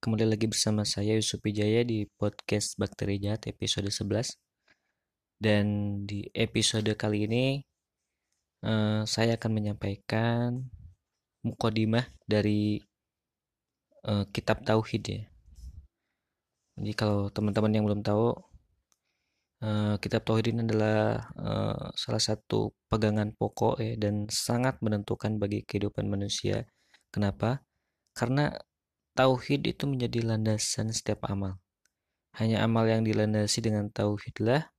Kembali lagi bersama saya Yusuf Wijaya di podcast Bakteri Jahat episode 11 Dan di episode kali ini uh, Saya akan menyampaikan Mukodimah dari uh, Kitab Tauhid ya. Jadi kalau teman-teman yang belum tahu uh, Kitab Tauhid ini adalah uh, salah satu pegangan pokok ya dan sangat menentukan bagi kehidupan manusia. Kenapa? Karena tauhid itu menjadi landasan setiap amal. Hanya amal yang dilandasi dengan tauhidlah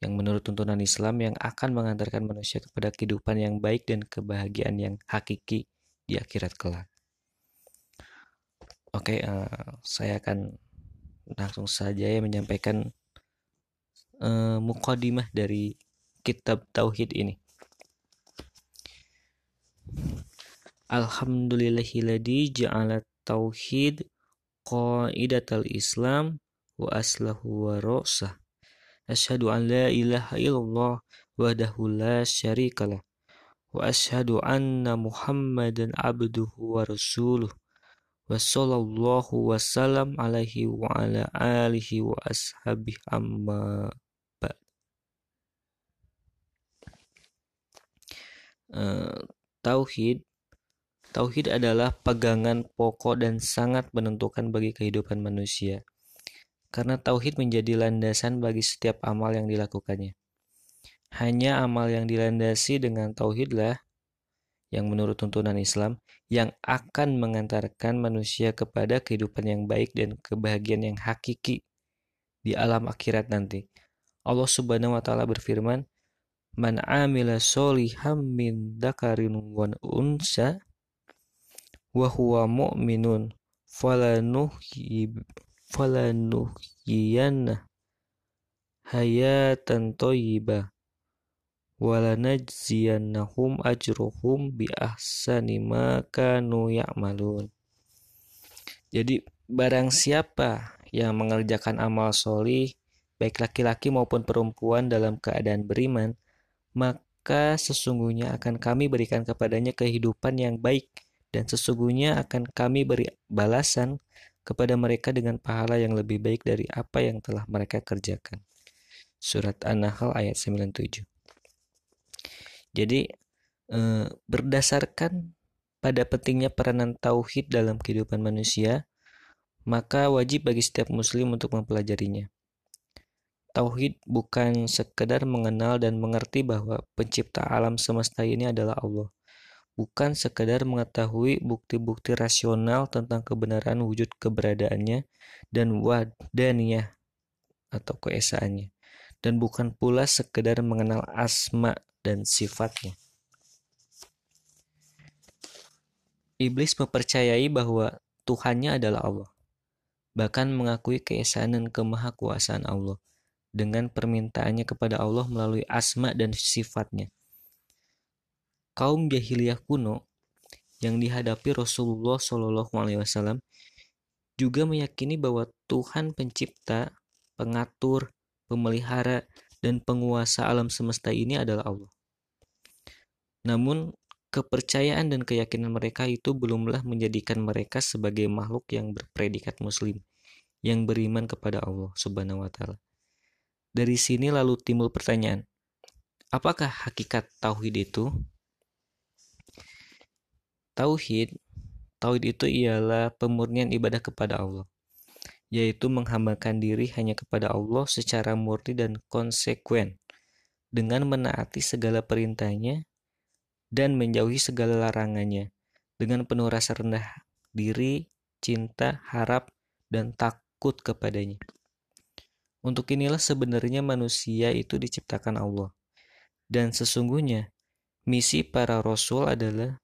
yang menurut tuntunan Islam yang akan mengantarkan manusia kepada kehidupan yang baik dan kebahagiaan yang hakiki di akhirat kelak. Oke, uh, saya akan langsung saja ya menyampaikan uh, mukadimah dari kitab tauhid ini. Alhamdulillahilladzi ja'ala tauhid qaidatal Islam wa aslahu wa ra'sah. Asyhadu an la ilaha illallah wahdahu la syarikalah. Wa asyhadu anna Muhammadan abduhu wa rasuluh. Wa sallallahu wa salam alaihi wa ala alihi wa ashabih amma ba'd. Uh, tauhid Tauhid adalah pegangan pokok dan sangat menentukan bagi kehidupan manusia. Karena tauhid menjadi landasan bagi setiap amal yang dilakukannya. Hanya amal yang dilandasi dengan tauhidlah yang menurut tuntunan Islam yang akan mengantarkan manusia kepada kehidupan yang baik dan kebahagiaan yang hakiki di alam akhirat nanti. Allah Subhanahu wa taala berfirman, "Man amila soliham min dakarin wan unsa wa huwa mu'minun falanuhyiyanna hayatan thayyibah walanajziyannahum ajruhum bi ahsani ma kanu ya'malun. Jadi barang siapa yang mengerjakan amal solih baik laki-laki maupun perempuan dalam keadaan beriman maka sesungguhnya akan kami berikan kepadanya kehidupan yang baik dan sesungguhnya akan kami beri balasan kepada mereka dengan pahala yang lebih baik dari apa yang telah mereka kerjakan. Surat An-Nahl ayat 97. Jadi eh, berdasarkan pada pentingnya peranan tauhid dalam kehidupan manusia, maka wajib bagi setiap muslim untuk mempelajarinya. Tauhid bukan sekedar mengenal dan mengerti bahwa pencipta alam semesta ini adalah Allah bukan sekadar mengetahui bukti-bukti rasional tentang kebenaran wujud keberadaannya dan wadaniyah atau keesaannya dan bukan pula sekedar mengenal asma dan sifatnya. Iblis mempercayai bahwa Tuhannya adalah Allah, bahkan mengakui keesaan dan kemahakuasaan Allah dengan permintaannya kepada Allah melalui asma dan sifatnya kaum jahiliyah kuno yang dihadapi Rasulullah Shallallahu Alaihi Wasallam juga meyakini bahwa Tuhan pencipta, pengatur, pemelihara, dan penguasa alam semesta ini adalah Allah. Namun, kepercayaan dan keyakinan mereka itu belumlah menjadikan mereka sebagai makhluk yang berpredikat muslim, yang beriman kepada Allah Subhanahu wa taala. Dari sini lalu timbul pertanyaan, apakah hakikat tauhid itu? Tauhid, tauhid itu ialah pemurnian ibadah kepada Allah, yaitu menghambakan diri hanya kepada Allah secara murni dan konsekuen, dengan menaati segala perintahnya dan menjauhi segala larangannya, dengan penuh rasa rendah diri, cinta, harap, dan takut kepadanya. Untuk inilah sebenarnya manusia itu diciptakan Allah. Dan sesungguhnya, misi para rasul adalah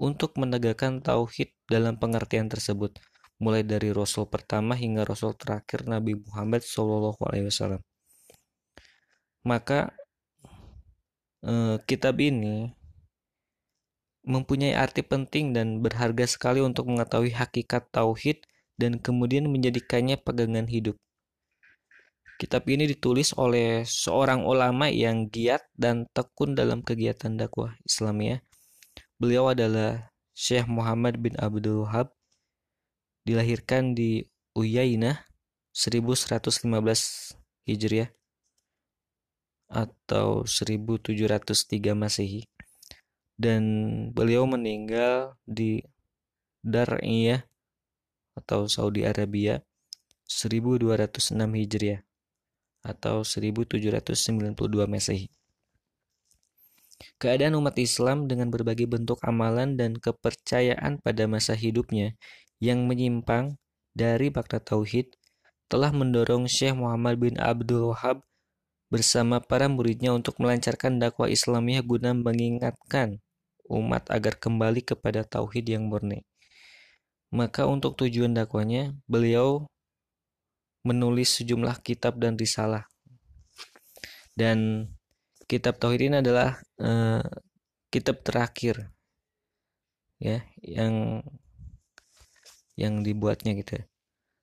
untuk menegakkan tauhid dalam pengertian tersebut, mulai dari Rasul pertama hingga Rasul terakhir Nabi Muhammad SAW. maka eh, kitab ini mempunyai arti penting dan berharga sekali untuk mengetahui hakikat tauhid dan kemudian menjadikannya pegangan hidup. Kitab ini ditulis oleh seorang ulama yang giat dan tekun dalam kegiatan dakwah Islamiyah. Beliau adalah Syekh Muhammad bin Abdul Wahab, dilahirkan di Uyainah 1115 Hijriah atau 1703 Masehi dan beliau meninggal di Dar'iyah atau Saudi Arabia 1206 Hijriah atau 1792 Masehi. Keadaan umat Islam dengan berbagai bentuk amalan dan kepercayaan pada masa hidupnya yang menyimpang dari makna tauhid telah mendorong Syekh Muhammad bin Abdul Wahab bersama para muridnya untuk melancarkan dakwah Islamiyah guna mengingatkan umat agar kembali kepada tauhid yang murni. Maka untuk tujuan dakwanya, beliau menulis sejumlah kitab dan risalah. Dan kitab tauhid ini adalah uh, kitab terakhir ya yang yang dibuatnya gitu.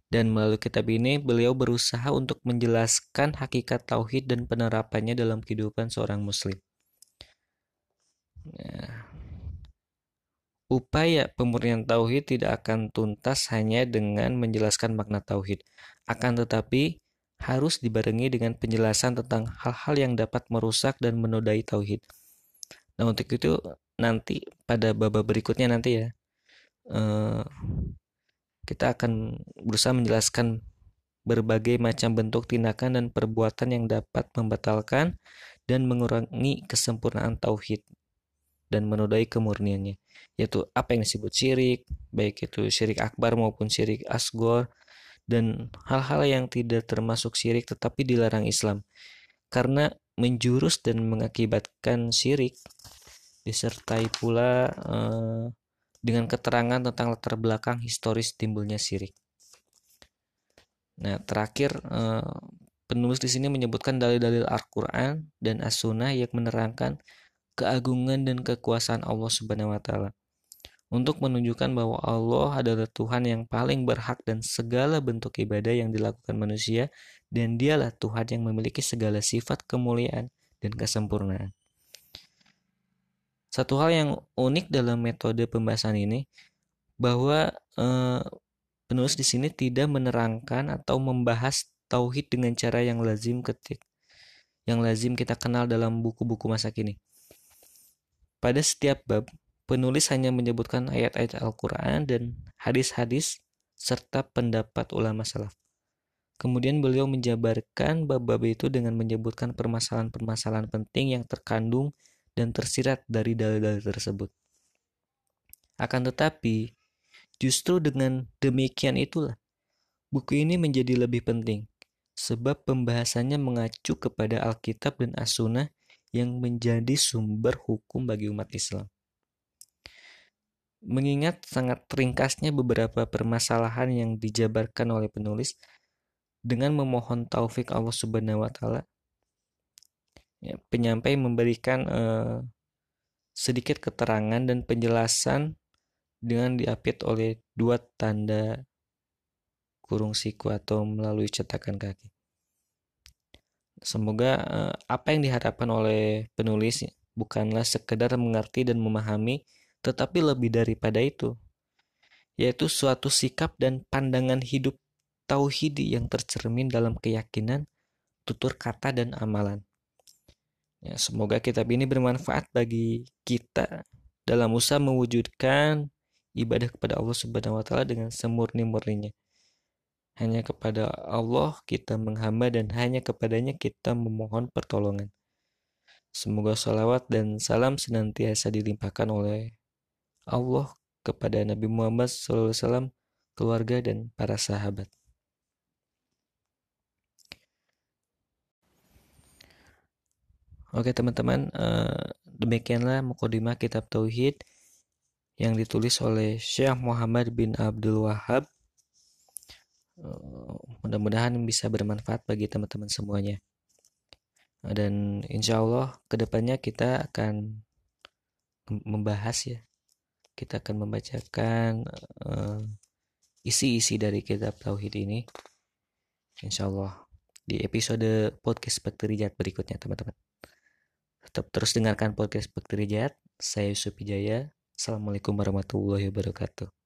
Dan melalui kitab ini beliau berusaha untuk menjelaskan hakikat tauhid dan penerapannya dalam kehidupan seorang muslim. Ya, Upaya pemurnian tauhid tidak akan tuntas hanya dengan menjelaskan makna tauhid, akan tetapi harus dibarengi dengan penjelasan tentang hal-hal yang dapat merusak dan menodai tauhid. Nah, untuk itu nanti pada babak berikutnya nanti ya eh, kita akan berusaha menjelaskan berbagai macam bentuk tindakan dan perbuatan yang dapat membatalkan dan mengurangi kesempurnaan tauhid dan menodai kemurniannya yaitu apa yang disebut syirik baik itu syirik akbar maupun syirik asgor dan hal-hal yang tidak termasuk syirik tetapi dilarang Islam karena menjurus dan mengakibatkan syirik disertai pula eh, dengan keterangan tentang latar belakang historis timbulnya syirik. Nah, terakhir eh, penulis di sini menyebutkan dalil-dalil Al-Qur'an dan As-Sunnah yang menerangkan keagungan dan kekuasaan Allah Subhanahu wa taala untuk menunjukkan bahwa Allah adalah Tuhan yang paling berhak dan segala bentuk ibadah yang dilakukan manusia dan dialah Tuhan yang memiliki segala sifat kemuliaan dan kesempurnaan. Satu hal yang unik dalam metode pembahasan ini bahwa eh, penulis di sini tidak menerangkan atau membahas tauhid dengan cara yang lazim ketik yang lazim kita kenal dalam buku-buku masa kini. Pada setiap bab, penulis hanya menyebutkan ayat-ayat Al-Quran dan hadis-hadis serta pendapat ulama salaf. Kemudian beliau menjabarkan bab-bab itu dengan menyebutkan permasalahan-permasalahan penting yang terkandung dan tersirat dari dalil-dalil tersebut. Akan tetapi, justru dengan demikian itulah buku ini menjadi lebih penting, sebab pembahasannya mengacu kepada Alkitab dan As-Sunnah yang menjadi sumber hukum bagi umat Islam. Mengingat sangat ringkasnya beberapa permasalahan yang dijabarkan oleh penulis dengan memohon taufik Allah Subhanahu wa taala. Ya, penyampai memberikan eh, sedikit keterangan dan penjelasan dengan diapit oleh dua tanda kurung siku atau melalui cetakan kaki. Semoga eh, apa yang diharapkan oleh penulis bukanlah sekedar mengerti dan memahami, tetapi lebih daripada itu, yaitu suatu sikap dan pandangan hidup tauhidi yang tercermin dalam keyakinan, tutur kata dan amalan. Ya, semoga kitab ini bermanfaat bagi kita dalam usaha mewujudkan ibadah kepada Allah Subhanahu wa taala dengan semurni-murninya. Hanya kepada Allah kita menghamba dan hanya kepadanya kita memohon pertolongan. Semoga salawat dan salam senantiasa dilimpahkan oleh Allah kepada Nabi Muhammad SAW, keluarga dan para sahabat. Oke teman-teman, eh, demikianlah mukadimah kitab Tauhid yang ditulis oleh Syekh Muhammad bin Abdul Wahab Eh, mudah-mudahan bisa bermanfaat bagi teman-teman semuanya. dan insya Allah ke depannya kita akan membahas ya kita akan membacakan isi-isi uh, dari kitab tauhid ini. Insya Allah di episode podcast Bakterijat berikutnya teman-teman. Tetap terus dengarkan podcast Bakterijat saya Yusuf Wijaya Assalamualaikum warahmatullahi wabarakatuh